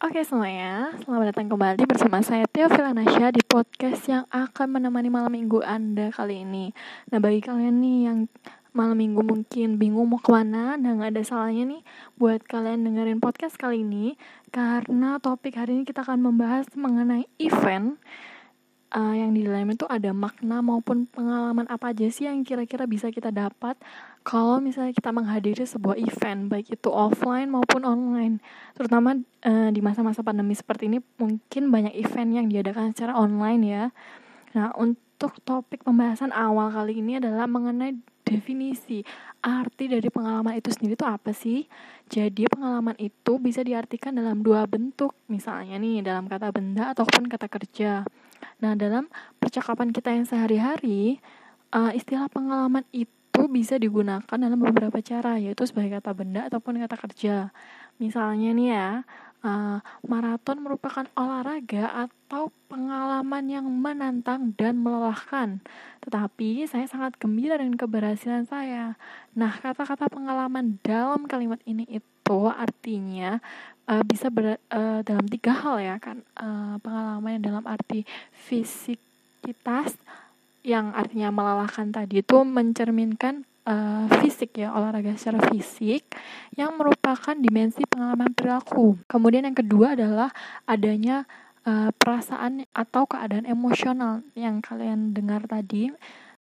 Oke semuanya, selamat datang kembali bersama saya Tio Filanasya di podcast yang akan menemani malam minggu Anda kali ini. Nah bagi kalian nih yang malam minggu mungkin bingung mau ke mana, nah gak ada salahnya nih buat kalian dengerin podcast kali ini karena topik hari ini kita akan membahas mengenai event uh, yang di dalam itu ada makna maupun pengalaman apa aja sih yang kira-kira bisa kita dapat kalau misalnya kita menghadiri sebuah event baik itu offline maupun online terutama uh, di masa-masa pandemi seperti ini mungkin banyak event yang diadakan secara online ya. Nah untuk topik pembahasan awal kali ini adalah mengenai definisi. Arti dari pengalaman itu sendiri itu apa sih? Jadi pengalaman itu bisa diartikan dalam dua bentuk misalnya nih dalam kata benda ataupun kata kerja. Nah, dalam percakapan kita yang sehari-hari, uh, istilah pengalaman itu bisa digunakan dalam beberapa cara, yaitu sebagai kata benda ataupun kata kerja. Misalnya nih ya, uh, maraton merupakan olahraga atau pengalaman yang menantang dan melelahkan. Tetapi saya sangat gembira dengan keberhasilan saya. Nah, kata-kata pengalaman dalam kalimat ini itu artinya uh, bisa ber, uh, dalam tiga hal ya kan uh, pengalaman yang dalam arti fisikitas yang artinya melelahkan tadi itu mencerminkan uh, fisik ya olahraga secara fisik yang merupakan dimensi pengalaman perilaku. Kemudian yang kedua adalah adanya uh, perasaan atau keadaan emosional yang kalian dengar tadi,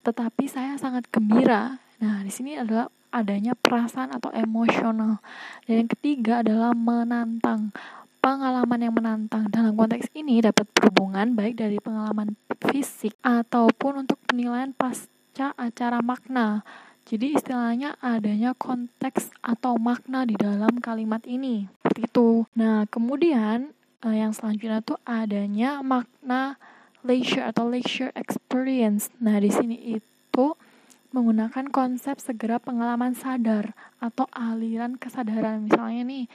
tetapi saya sangat gembira. Nah, di sini adalah adanya perasaan atau emosional. Dan yang ketiga adalah menantang. Pengalaman yang menantang dalam konteks ini dapat berhubungan baik dari pengalaman fisik ataupun untuk penilaian pasca acara makna. Jadi istilahnya adanya konteks atau makna di dalam kalimat ini. Seperti itu. Nah, kemudian eh, yang selanjutnya tuh adanya makna leisure atau leisure experience. Nah, di sini itu menggunakan konsep segera pengalaman sadar atau aliran kesadaran misalnya nih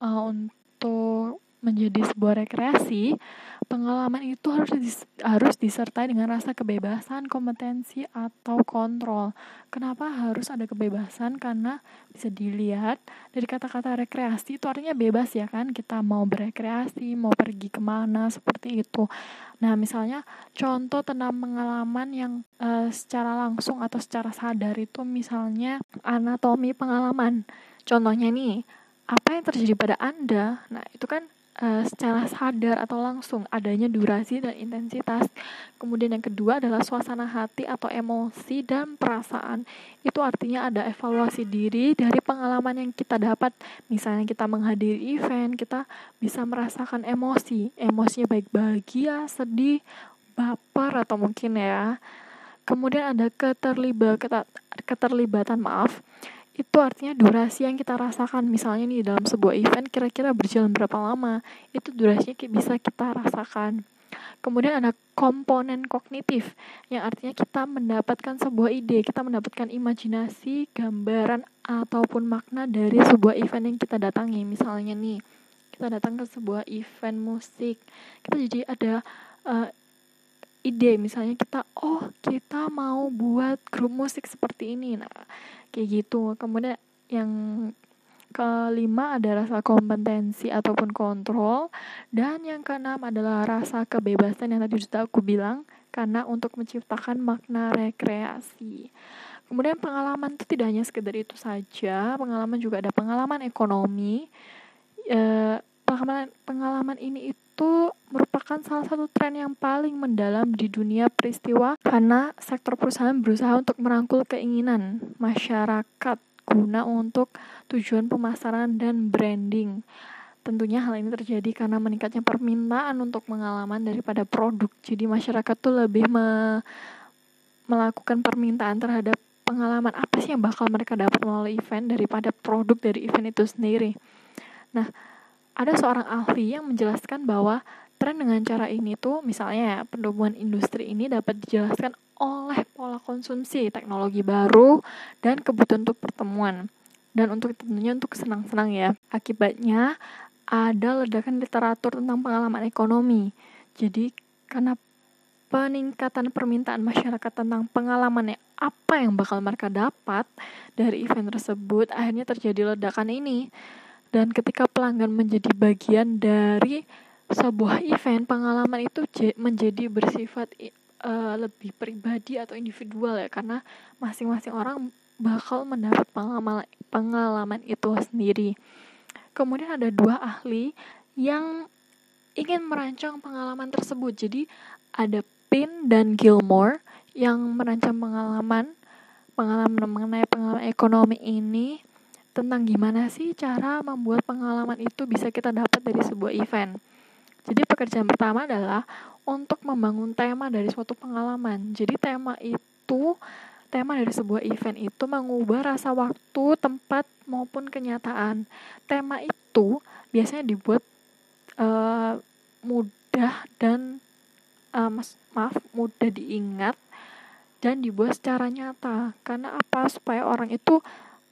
uh, untuk menjadi sebuah rekreasi pengalaman itu harus dis harus disertai dengan rasa kebebasan kompetensi atau kontrol. Kenapa harus ada kebebasan? Karena bisa dilihat dari kata-kata rekreasi itu artinya bebas ya kan? Kita mau berekreasi mau pergi ke mana seperti itu. Nah, misalnya contoh tentang pengalaman yang uh, secara langsung atau secara sadar itu misalnya anatomi pengalaman. Contohnya nih, apa yang terjadi pada Anda? Nah, itu kan uh, secara sadar atau langsung adanya durasi dan intensitas. Kemudian yang kedua adalah suasana hati atau emosi dan perasaan. Itu artinya ada evaluasi diri dari pengalaman yang kita dapat. Misalnya kita menghadiri event, kita bisa merasakan emosi. Emosinya baik bahagia, sedih, baper atau mungkin ya. Kemudian ada keterlibatan keterlibatan maaf itu artinya durasi yang kita rasakan. Misalnya nih dalam sebuah event kira-kira berjalan berapa lama itu durasinya bisa kita rasakan. Kemudian ada komponen kognitif yang artinya kita mendapatkan sebuah ide kita mendapatkan imajinasi gambaran ataupun makna dari sebuah event yang kita datangi. Misalnya nih kita datang ke sebuah event musik kita jadi ada uh, ide. Misalnya kita oh kita mau buat grup musik seperti ini. Nah kayak gitu. Kemudian yang kelima ada rasa kompetensi ataupun kontrol. Dan yang keenam adalah rasa kebebasan yang tadi sudah aku bilang karena untuk menciptakan makna rekreasi. Kemudian pengalaman itu tidak hanya sekedar itu saja pengalaman juga ada pengalaman ekonomi. E, pengalaman pengalaman ini itu merupakan salah satu tren yang paling mendalam di dunia peristiwa karena sektor perusahaan berusaha untuk merangkul keinginan masyarakat guna untuk tujuan pemasaran dan branding. Tentunya hal ini terjadi karena meningkatnya permintaan untuk pengalaman daripada produk. Jadi masyarakat tuh lebih me melakukan permintaan terhadap pengalaman apa sih yang bakal mereka dapat melalui event daripada produk dari event itu sendiri. Nah, ada seorang ahli yang menjelaskan bahwa tren dengan cara ini tuh misalnya ya, industri ini dapat dijelaskan oleh pola konsumsi teknologi baru dan kebutuhan untuk pertemuan. Dan untuk tentunya untuk senang-senang ya. Akibatnya ada ledakan literatur tentang pengalaman ekonomi. Jadi karena peningkatan permintaan masyarakat tentang pengalaman apa yang bakal mereka dapat dari event tersebut akhirnya terjadi ledakan ini dan ketika pelanggan menjadi bagian dari sebuah event pengalaman itu menjadi bersifat uh, lebih pribadi atau individual ya karena masing-masing orang bakal mendapat pengalaman pengalaman itu sendiri. Kemudian ada dua ahli yang ingin merancang pengalaman tersebut. Jadi ada Pin dan Gilmore yang merancang pengalaman pengalaman mengenai pengalaman ekonomi ini tentang gimana sih cara membuat pengalaman itu bisa kita dapat dari sebuah event. Jadi pekerjaan pertama adalah untuk membangun tema dari suatu pengalaman. Jadi tema itu tema dari sebuah event itu mengubah rasa waktu, tempat maupun kenyataan. Tema itu biasanya dibuat uh, mudah dan uh, maaf mudah diingat dan dibuat secara nyata. Karena apa? Supaya orang itu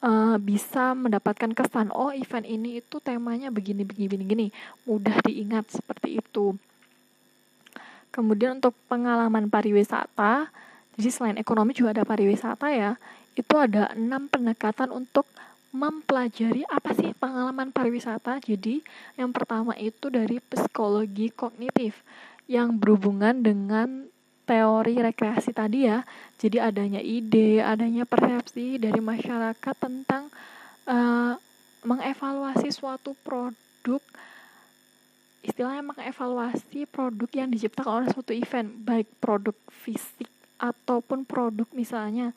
uh, bisa mendapatkan kesan oh event ini itu temanya begini begini begini mudah diingat seperti itu. Kemudian untuk pengalaman pariwisata jadi selain ekonomi juga ada pariwisata ya itu ada enam pendekatan untuk mempelajari apa sih pengalaman pariwisata. Jadi yang pertama itu dari psikologi kognitif yang berhubungan dengan teori rekreasi tadi ya. Jadi adanya ide, adanya persepsi dari masyarakat tentang uh, mengevaluasi suatu produk istilahnya mengevaluasi produk yang diciptakan oleh suatu event, baik produk fisik ataupun produk misalnya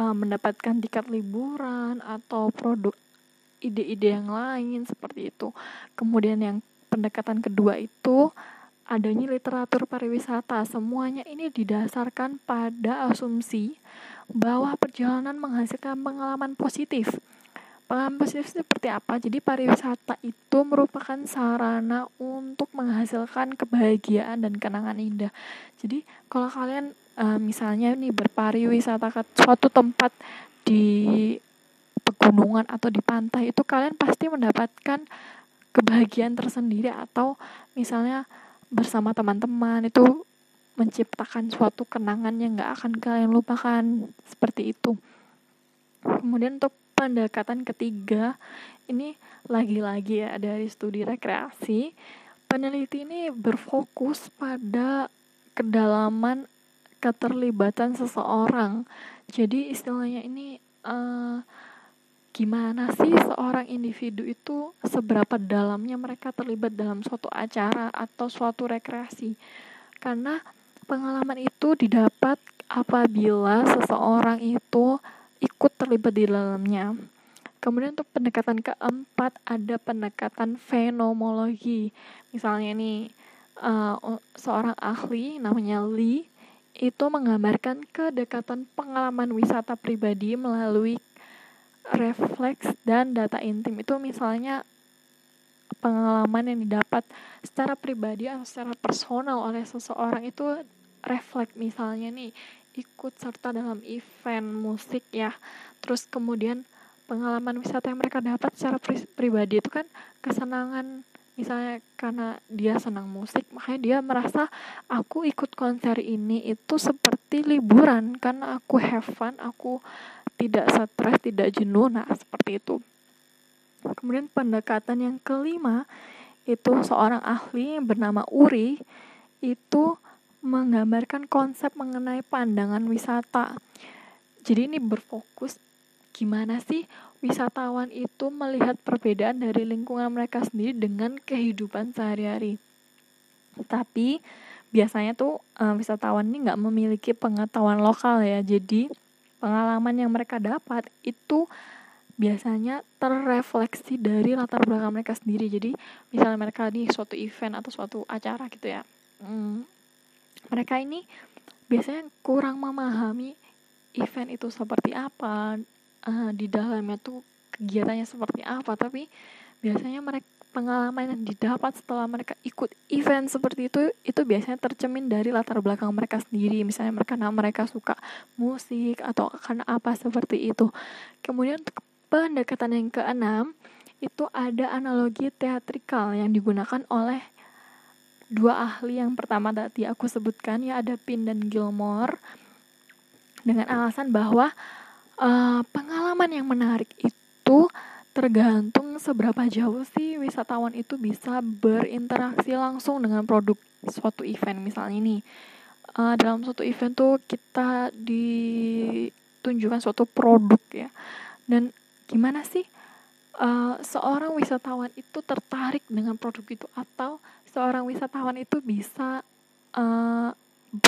uh, mendapatkan tiket liburan atau produk ide-ide yang lain seperti itu. Kemudian yang pendekatan kedua itu adanya literatur pariwisata. Semuanya ini didasarkan pada asumsi bahwa perjalanan menghasilkan pengalaman positif. Pengalaman positif seperti apa? Jadi pariwisata itu merupakan sarana untuk menghasilkan kebahagiaan dan kenangan indah. Jadi kalau kalian uh, misalnya nih berpariwisata ke suatu tempat di pegunungan atau di pantai itu kalian pasti mendapatkan kebahagiaan tersendiri atau misalnya bersama teman-teman itu menciptakan suatu kenangan yang gak akan kalian lupakan. Seperti itu. Kemudian untuk pendekatan ketiga ini lagi-lagi ya dari studi rekreasi peneliti ini berfokus pada kedalaman keterlibatan seseorang. Jadi istilahnya ini uh, gimana sih seorang individu itu seberapa dalamnya mereka terlibat dalam suatu acara atau suatu rekreasi. Karena pengalaman itu didapat apabila seseorang itu ikut terlibat di dalamnya. Kemudian untuk pendekatan keempat ada pendekatan fenomenologi. Misalnya nih uh, seorang ahli namanya Lee itu menggambarkan kedekatan pengalaman wisata pribadi melalui refleks dan data intim. Itu misalnya pengalaman yang didapat secara pribadi atau secara personal oleh seseorang itu refleks. Misalnya nih ikut serta dalam event musik ya. Terus kemudian pengalaman wisata yang mereka dapat secara pri pribadi itu kan kesenangan misalnya karena dia senang musik makanya dia merasa aku ikut konser ini itu seperti liburan karena aku have fun aku tidak stres, tidak jenuh. Nah, seperti itu. Kemudian pendekatan yang kelima itu seorang ahli bernama Uri itu menggambarkan konsep mengenai pandangan wisata. Jadi ini berfokus gimana sih wisatawan itu melihat perbedaan dari lingkungan mereka sendiri dengan kehidupan sehari-hari. Tapi biasanya tuh uh, wisatawan ini nggak memiliki pengetahuan lokal ya, jadi pengalaman yang mereka dapat itu biasanya terrefleksi dari latar belakang mereka sendiri. Jadi misalnya mereka di suatu event atau suatu acara gitu ya. Hmm, mereka ini biasanya kurang memahami event itu seperti apa uh, di dalamnya tuh kegiatannya seperti apa tapi biasanya mereka pengalaman yang didapat setelah mereka ikut event seperti itu itu biasanya tercemin dari latar belakang mereka sendiri. Misalnya mereka karena mereka suka musik atau karena apa seperti itu. Kemudian pendekatan yang keenam itu ada analogi teatrikal yang digunakan oleh dua ahli. Yang pertama tadi aku sebutkan ya ada Pin dan Gilmore dengan alasan bahwa uh, pengalaman yang menarik itu tergantung seberapa jauh sih wisatawan itu bisa berinteraksi langsung dengan produk suatu event. Misalnya ini uh, dalam suatu event tuh kita ditunjukkan suatu produk ya. Dan gimana sih uh, seorang wisatawan itu tertarik dengan produk itu? Atau seorang wisatawan itu bisa uh,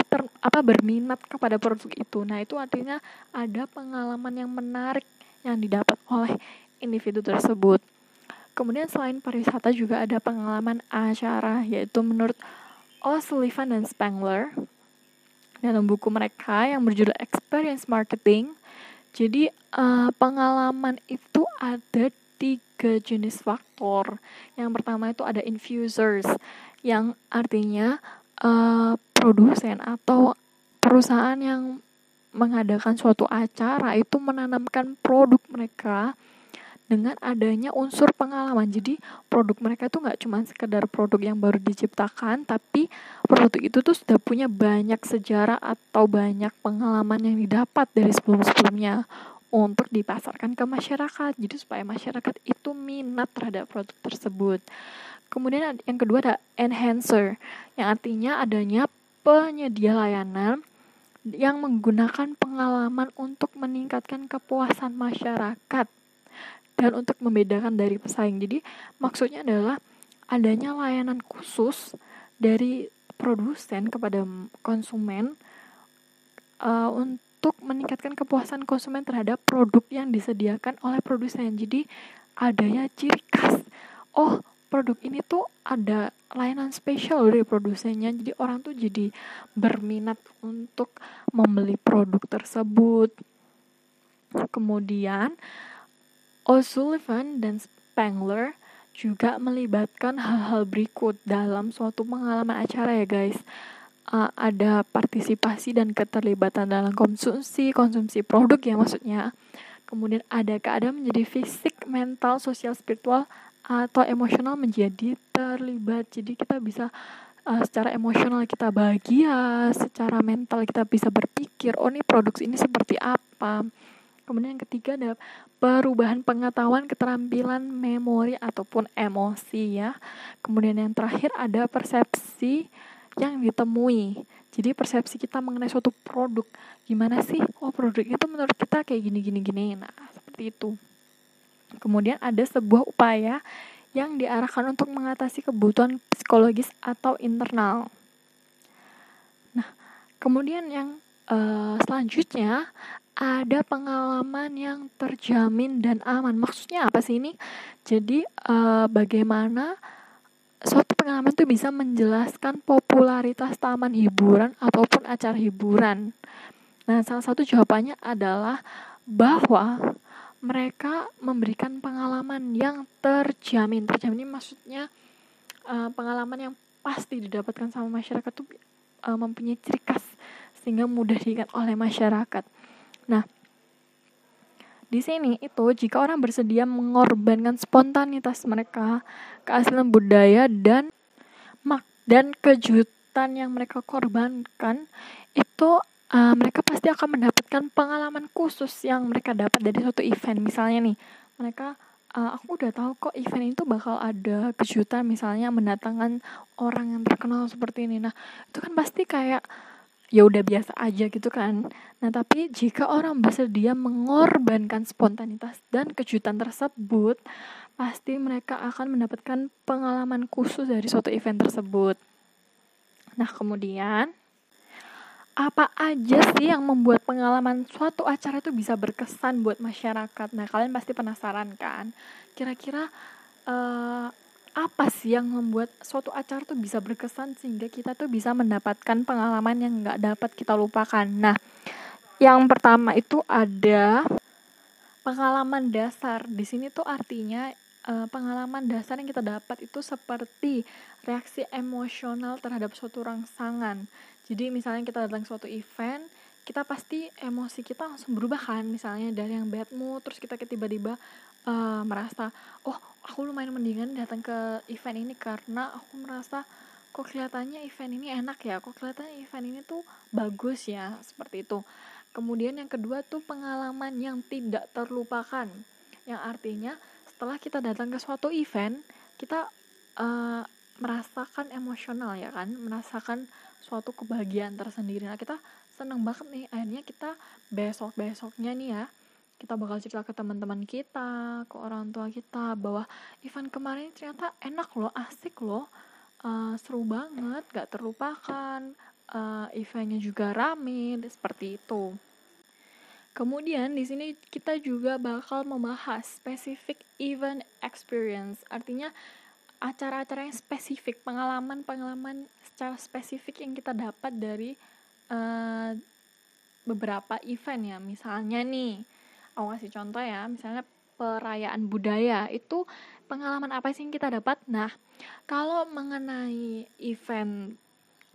ter, apa berminat kepada produk itu nah itu artinya ada pengalaman yang menarik yang didapat oleh individu tersebut. Kemudian selain pariwisata juga ada pengalaman acara yaitu menurut O'Sullivan dan Spangler dalam buku mereka yang berjudul Experience Marketing. Jadi uh, pengalaman itu ada tiga jenis faktor. Yang pertama itu ada infusers yang artinya uh, produsen atau perusahaan yang mengadakan suatu acara itu menanamkan produk mereka dengan adanya unsur pengalaman. Jadi produk mereka tuh nggak cuma sekedar produk yang baru diciptakan, tapi produk itu tuh sudah punya banyak sejarah atau banyak pengalaman yang didapat dari sebelum-sebelumnya untuk dipasarkan ke masyarakat. Jadi supaya masyarakat itu minat terhadap produk tersebut. Kemudian yang kedua ada enhancer, yang artinya adanya penyedia layanan yang menggunakan pengalaman untuk meningkatkan kepuasan masyarakat dan untuk membedakan dari pesaing. Jadi maksudnya adalah adanya layanan khusus dari produsen kepada konsumen uh, untuk meningkatkan kepuasan konsumen terhadap produk yang disediakan oleh produsen. Jadi adanya ciri khas. Oh, produk ini tuh ada layanan spesial dari produsennya. Jadi orang tuh jadi berminat untuk membeli produk tersebut. Kemudian O'Sullivan dan Spangler juga melibatkan hal-hal berikut dalam suatu pengalaman acara ya guys. Uh, ada partisipasi dan keterlibatan dalam konsumsi, konsumsi produk ya maksudnya. Kemudian ada keadaan menjadi fisik, mental, sosial, spiritual, atau emosional menjadi terlibat. Jadi kita bisa uh, secara emosional kita bahagia, secara mental kita bisa berpikir, oh ini produk ini seperti apa Kemudian yang ketiga ada perubahan pengetahuan, keterampilan, memori ataupun emosi ya. Kemudian yang terakhir ada persepsi yang ditemui. Jadi persepsi kita mengenai suatu produk, gimana sih? Oh produk itu menurut kita kayak gini gini gini. Nah seperti itu. Kemudian ada sebuah upaya yang diarahkan untuk mengatasi kebutuhan psikologis atau internal. Nah, kemudian yang uh, selanjutnya ada pengalaman yang terjamin dan aman. Maksudnya apa sih ini? Jadi uh, bagaimana suatu pengalaman itu bisa menjelaskan popularitas taman hiburan ataupun acara hiburan. Nah, salah satu jawabannya adalah bahwa mereka memberikan pengalaman yang terjamin. Terjamin ini maksudnya uh, pengalaman yang pasti didapatkan sama masyarakat itu uh, mempunyai ciri khas sehingga mudah diingat oleh masyarakat. Nah, di sini itu jika orang bersedia mengorbankan spontanitas mereka, keaslian budaya dan mak dan kejutan yang mereka korbankan itu uh, mereka pasti akan mendapatkan pengalaman khusus yang mereka dapat dari suatu event. Misalnya nih, mereka uh, aku udah tahu kok event itu bakal ada kejutan misalnya mendatangkan orang yang terkenal seperti ini. Nah, itu kan pasti kayak ya udah biasa aja gitu kan. Nah, tapi jika orang bersedia mengorbankan spontanitas dan kejutan tersebut, pasti mereka akan mendapatkan pengalaman khusus dari suatu event tersebut. Nah, kemudian apa aja sih yang membuat pengalaman suatu acara itu bisa berkesan buat masyarakat? Nah, kalian pasti penasaran kan? Kira-kira uh, apa sih yang membuat suatu acara tuh bisa berkesan sehingga kita tuh bisa mendapatkan pengalaman yang nggak dapat kita lupakan. Nah, yang pertama itu ada pengalaman dasar. Di sini tuh artinya uh, pengalaman dasar yang kita dapat itu seperti reaksi emosional terhadap suatu rangsangan. Jadi misalnya kita datang suatu event, kita pasti emosi kita langsung berubah kan misalnya dari yang bad mood terus kita tiba-tiba uh, merasa oh aku lumayan mendingan datang ke event ini karena aku merasa kok kelihatannya event ini enak ya kok kelihatannya event ini tuh bagus ya seperti itu. Kemudian yang kedua tuh pengalaman yang tidak terlupakan yang artinya setelah kita datang ke suatu event kita uh, merasakan emosional ya kan merasakan suatu kebahagiaan tersendiri nah kita seneng banget nih akhirnya kita besok besoknya nih ya kita bakal cerita ke teman-teman kita ke orang tua kita bahwa event kemarin ternyata enak loh asik loh uh, seru banget gak terlupakan uh, eventnya juga rame seperti itu Kemudian di sini kita juga bakal membahas spesifik event experience. Artinya acara-acara yang spesifik, pengalaman-pengalaman secara spesifik yang kita dapat dari uh, beberapa event ya. Misalnya nih, aku kasih contoh ya, misalnya perayaan budaya itu pengalaman apa sih yang kita dapat? Nah, kalau mengenai event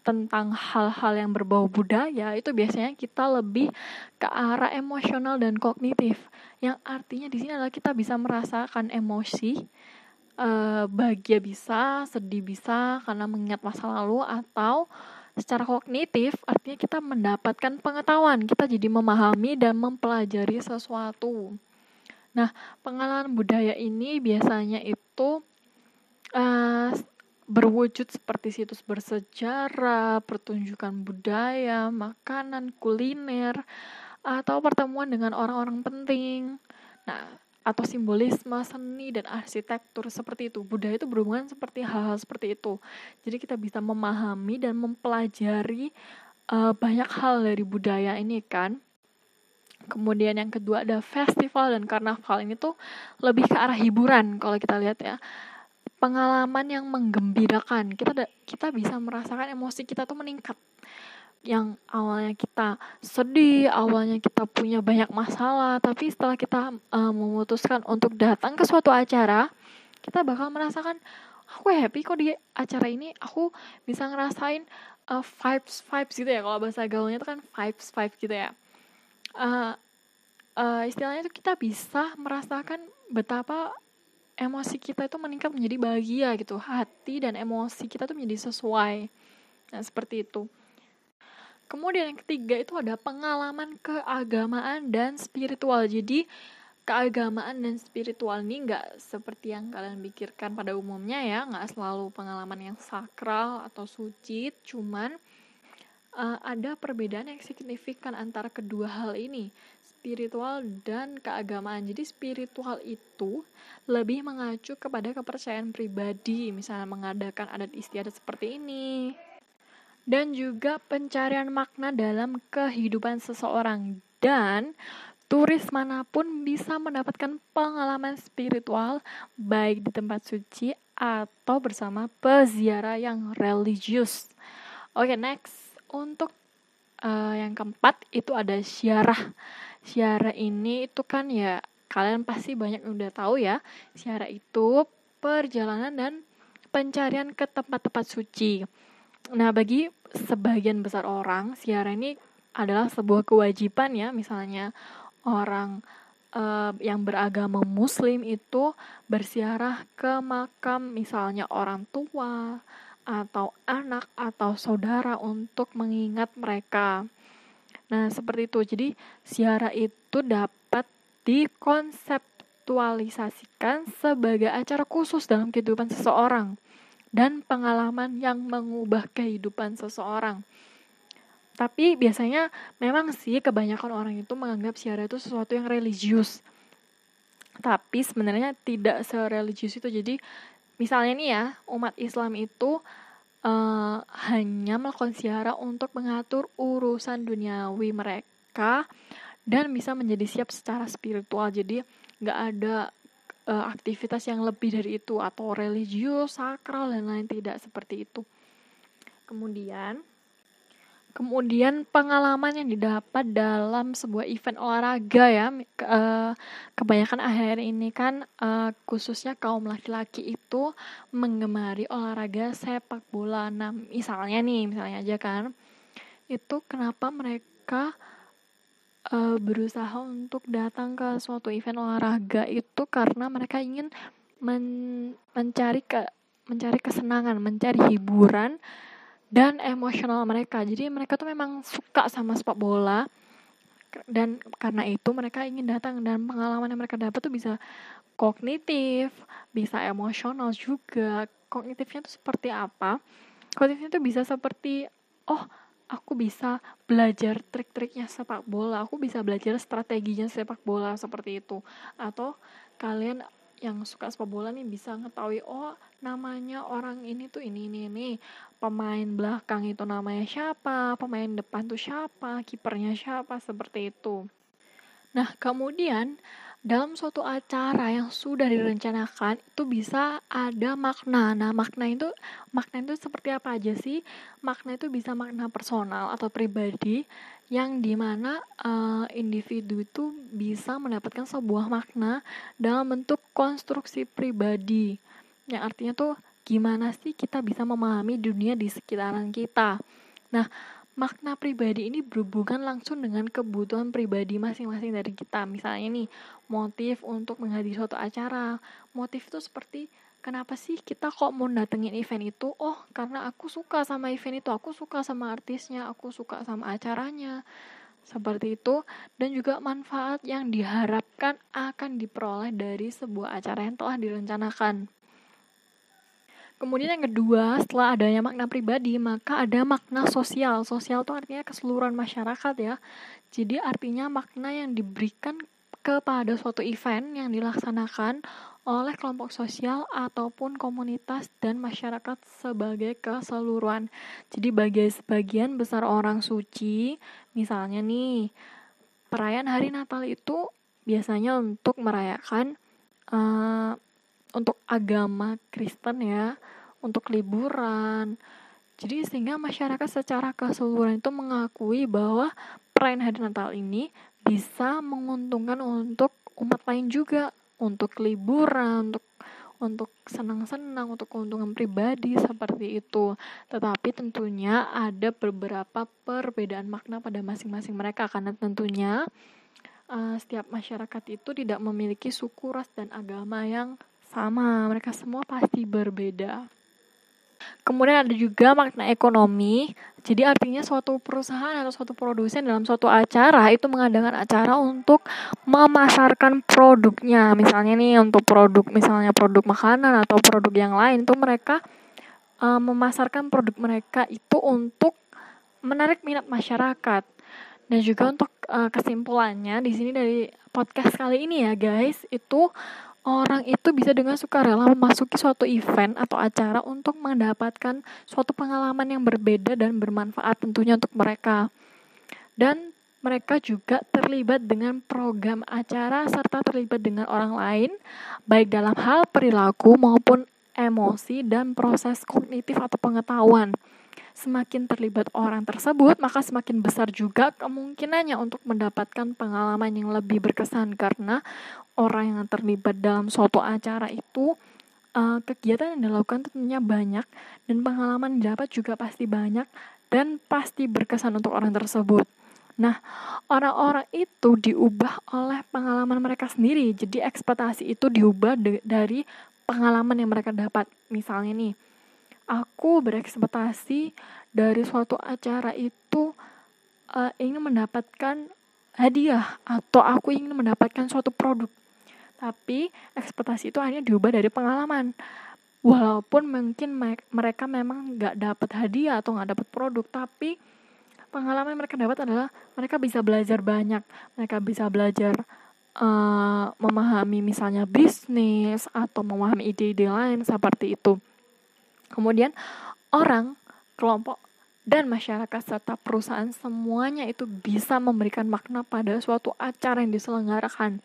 tentang hal-hal yang berbau budaya itu biasanya kita lebih ke arah emosional dan kognitif yang artinya di sini adalah kita bisa merasakan emosi uh, bahagia bisa, sedih bisa karena mengingat masa lalu atau secara kognitif artinya kita mendapatkan pengetahuan, kita jadi memahami dan mempelajari sesuatu. Nah, pengalaman budaya ini biasanya itu uh, berwujud seperti situs bersejarah, pertunjukan budaya, makanan, kuliner, atau pertemuan dengan orang-orang penting. Nah, atau simbolisme seni dan arsitektur seperti itu. Budaya itu berhubungan seperti hal-hal seperti itu. Jadi kita bisa memahami dan mempelajari uh, banyak hal dari budaya ini kan. Kemudian yang kedua ada festival dan karnaval ini tuh lebih ke arah hiburan kalau kita lihat ya. Pengalaman yang menggembirakan. Kita kita bisa merasakan emosi kita tuh meningkat yang awalnya kita sedih, awalnya kita punya banyak masalah, tapi setelah kita uh, memutuskan untuk datang ke suatu acara, kita bakal merasakan aku happy kok di acara ini aku bisa ngerasain uh, vibes vibes gitu ya. Kalau bahasa gaulnya itu kan vibes vibes gitu ya. Uh, uh, istilahnya itu kita bisa merasakan betapa emosi kita itu meningkat menjadi bahagia gitu. Hati dan emosi kita tuh menjadi sesuai. Nah seperti itu Kemudian yang ketiga itu ada pengalaman keagamaan dan spiritual. Jadi keagamaan dan spiritual ini nggak seperti yang kalian pikirkan pada umumnya ya, nggak selalu pengalaman yang sakral atau suci, cuman uh, ada perbedaan yang signifikan antara kedua hal ini, spiritual dan keagamaan. Jadi spiritual itu lebih mengacu kepada kepercayaan pribadi, misalnya mengadakan adat istiadat seperti ini, dan juga pencarian makna dalam kehidupan seseorang dan turis mana pun bisa mendapatkan pengalaman spiritual baik di tempat suci atau bersama peziarah yang religius. Oke, okay, next. Untuk uh, yang keempat itu ada syarah. Syarah ini itu kan ya kalian pasti banyak yang udah tahu ya. Syarah itu perjalanan dan pencarian ke tempat-tempat suci. Nah, bagi sebagian besar orang, siara ini adalah sebuah kewajiban ya, misalnya orang uh, yang beragama muslim itu bersiarah ke makam misalnya orang tua atau anak atau saudara untuk mengingat mereka. Nah, seperti itu. Jadi, siara itu dapat dikonseptualisasikan sebagai acara khusus dalam kehidupan seseorang dan pengalaman yang mengubah kehidupan seseorang. Tapi biasanya memang sih kebanyakan orang itu menganggap siara itu sesuatu yang religius. Tapi sebenarnya tidak sereligius itu. Jadi misalnya nih ya, umat Islam itu uh, hanya melakukan siara untuk mengatur urusan duniawi mereka dan bisa menjadi siap secara spiritual. Jadi nggak ada uh, aktivitas yang lebih dari itu atau religius, sakral dan lain tidak seperti itu. Kemudian kemudian pengalaman yang didapat dalam sebuah event olahraga ya uh, kebanyakan akhir ini kan uh, khususnya kaum laki-laki itu menggemari olahraga sepak bola nah misalnya nih misalnya aja kan itu kenapa mereka uh, berusaha untuk datang ke suatu event olahraga itu karena mereka ingin men mencari ke mencari kesenangan, mencari hiburan dan emosional mereka. Jadi mereka tuh memang suka sama sepak bola dan karena itu mereka ingin datang dan pengalaman yang mereka dapat tuh bisa kognitif, bisa emosional juga. Kognitifnya itu seperti apa? Kognitifnya itu bisa seperti oh, aku bisa belajar trik-triknya sepak bola, aku bisa belajar strateginya sepak bola seperti itu. Atau kalian yang suka sepak bola nih bisa ngetahui oh namanya orang ini tuh ini ini ini pemain belakang itu namanya siapa pemain depan tuh siapa kipernya siapa seperti itu nah kemudian dalam suatu acara yang sudah direncanakan itu bisa ada makna. Nah, makna itu makna itu seperti apa aja sih? Makna itu bisa makna personal atau pribadi yang di mana uh, individu itu bisa mendapatkan sebuah makna dalam bentuk konstruksi pribadi. Yang artinya tuh gimana sih kita bisa memahami dunia di sekitaran kita. Nah, makna pribadi ini berhubungan langsung dengan kebutuhan pribadi masing-masing dari kita. Misalnya nih, motif untuk menghadiri suatu acara. Motif itu seperti kenapa sih kita kok mau datengin event itu? Oh, karena aku suka sama event itu, aku suka sama artisnya, aku suka sama acaranya. Seperti itu dan juga manfaat yang diharapkan akan diperoleh dari sebuah acara yang telah direncanakan. Kemudian yang kedua, setelah adanya makna pribadi, maka ada makna sosial. Sosial itu artinya keseluruhan masyarakat ya. Jadi artinya makna yang diberikan kepada suatu event yang dilaksanakan oleh kelompok sosial ataupun komunitas dan masyarakat sebagai keseluruhan. Jadi bagi sebagian besar orang suci, misalnya nih, perayaan hari Natal itu biasanya untuk merayakan uh, untuk agama Kristen ya, untuk liburan. Jadi sehingga masyarakat secara keseluruhan itu mengakui bahwa perayaan hari Natal ini bisa menguntungkan untuk umat lain juga, untuk liburan, untuk untuk senang-senang, untuk keuntungan pribadi seperti itu. Tetapi tentunya ada beberapa perbedaan makna pada masing-masing mereka karena tentunya uh, setiap masyarakat itu tidak memiliki suku, ras dan agama yang sama, mereka semua pasti berbeda. Kemudian ada juga makna ekonomi. Jadi artinya suatu perusahaan atau suatu produsen dalam suatu acara itu mengadakan acara untuk memasarkan produknya. Misalnya nih untuk produk misalnya produk makanan atau produk yang lain itu mereka uh, memasarkan produk mereka itu untuk menarik minat masyarakat. Dan juga untuk uh, kesimpulannya di sini dari podcast kali ini ya guys, itu orang itu bisa dengan sukarela memasuki suatu event atau acara untuk mendapatkan suatu pengalaman yang berbeda dan bermanfaat tentunya untuk mereka. Dan mereka juga terlibat dengan program acara serta terlibat dengan orang lain, baik dalam hal perilaku maupun emosi dan proses kognitif atau pengetahuan. Semakin terlibat orang tersebut, maka semakin besar juga kemungkinannya untuk mendapatkan pengalaman yang lebih berkesan karena orang yang terlibat dalam suatu acara itu uh, kegiatan yang dilakukan tentunya banyak dan pengalaman yang didapat juga pasti banyak dan pasti berkesan untuk orang tersebut. Nah, orang-orang itu diubah oleh pengalaman mereka sendiri. Jadi ekspektasi itu diubah dari pengalaman yang mereka dapat. Misalnya nih, aku berekspektasi dari suatu acara itu uh, ingin mendapatkan hadiah atau aku ingin mendapatkan suatu produk. Tapi ekspektasi itu hanya diubah dari pengalaman. Walaupun mungkin mereka memang nggak dapat hadiah atau nggak dapat produk, tapi pengalaman yang mereka dapat adalah mereka bisa belajar banyak. Mereka bisa belajar uh, memahami misalnya bisnis atau memahami ide-ide lain seperti itu. Kemudian orang, kelompok, dan masyarakat serta perusahaan semuanya itu bisa memberikan makna pada suatu acara yang diselenggarakan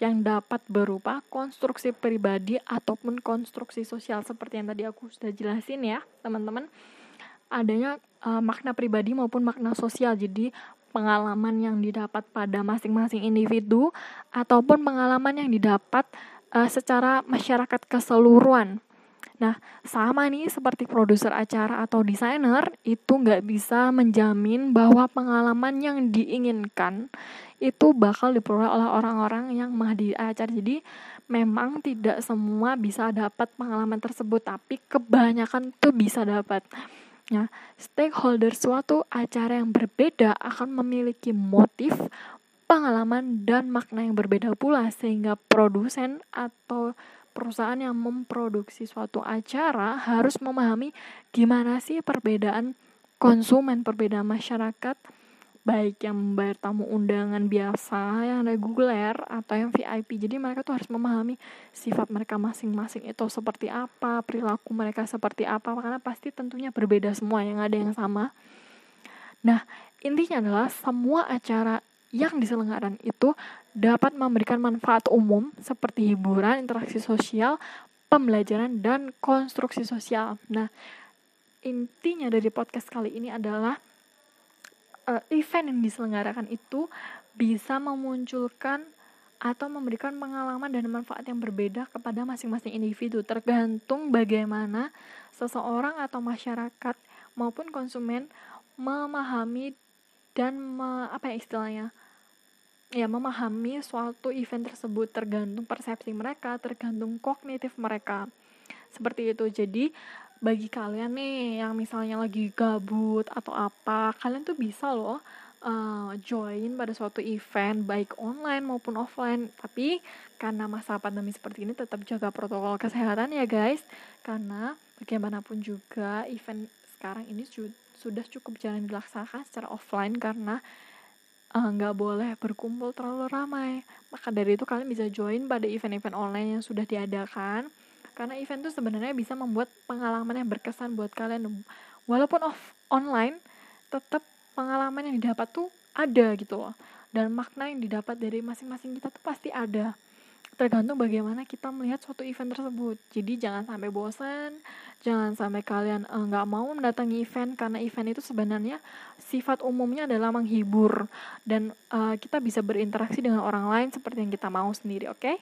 yang dapat berupa konstruksi pribadi ataupun konstruksi sosial seperti yang tadi aku sudah jelasin ya teman-teman. Adanya uh, makna pribadi maupun makna sosial jadi pengalaman yang didapat pada masing-masing individu ataupun pengalaman yang didapat uh, secara masyarakat keseluruhan Nah, sama nih seperti produser acara atau desainer, itu nggak bisa menjamin bahwa pengalaman yang diinginkan itu bakal diperoleh oleh orang-orang yang menghadiri acara. Jadi, memang tidak semua bisa dapat pengalaman tersebut, tapi kebanyakan tuh bisa dapat. Nah, stakeholder suatu acara yang berbeda akan memiliki motif, pengalaman dan makna yang berbeda pula sehingga produsen atau perusahaan yang memproduksi suatu acara harus memahami gimana sih perbedaan konsumen, perbedaan masyarakat baik yang membayar tamu undangan biasa yang reguler atau yang VIP jadi mereka tuh harus memahami sifat mereka masing-masing itu seperti apa perilaku mereka seperti apa karena pasti tentunya berbeda semua yang ada yang sama. Nah intinya adalah semua acara yang diselenggarakan itu dapat memberikan manfaat umum seperti hiburan, interaksi sosial, pembelajaran, dan konstruksi sosial. Nah, intinya dari podcast kali ini adalah uh, event yang diselenggarakan itu bisa memunculkan atau memberikan pengalaman dan manfaat yang berbeda kepada masing-masing individu tergantung bagaimana seseorang atau masyarakat maupun konsumen memahami dan me, apa ya istilahnya ya memahami suatu event tersebut tergantung persepsi mereka, tergantung kognitif mereka. Seperti itu. Jadi bagi kalian nih yang misalnya lagi gabut atau apa, kalian tuh bisa loh uh, join pada suatu event baik online maupun offline. Tapi karena masa pandemi seperti ini tetap jaga protokol kesehatan ya guys. Karena bagaimanapun juga event sekarang ini sudah cukup jarang dilaksanakan secara offline karena nggak uh, boleh berkumpul terlalu ramai. Maka dari itu kalian bisa join pada event-event online yang sudah diadakan. Karena event itu sebenarnya bisa membuat pengalaman yang berkesan buat kalian. Walaupun off online, tetap pengalaman yang didapat tuh ada gitu loh. Dan makna yang didapat dari masing-masing kita tuh pasti ada tergantung bagaimana kita melihat suatu event tersebut. Jadi jangan sampai bosan, jangan sampai kalian eh, nggak uh, mau mendatangi event karena event itu sebenarnya sifat umumnya adalah menghibur dan uh, kita bisa berinteraksi dengan orang lain seperti yang kita mau sendiri, oke? Okay?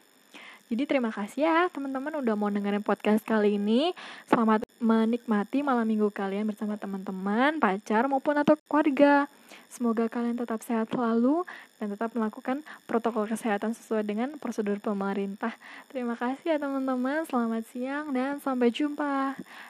Jadi terima kasih ya teman-teman udah mau dengerin podcast kali ini. Selamat menikmati malam minggu kalian bersama teman-teman, pacar maupun atau keluarga. Semoga kalian tetap sehat selalu dan tetap melakukan protokol kesehatan sesuai dengan prosedur pemerintah. Terima kasih ya teman-teman. Selamat siang dan sampai jumpa.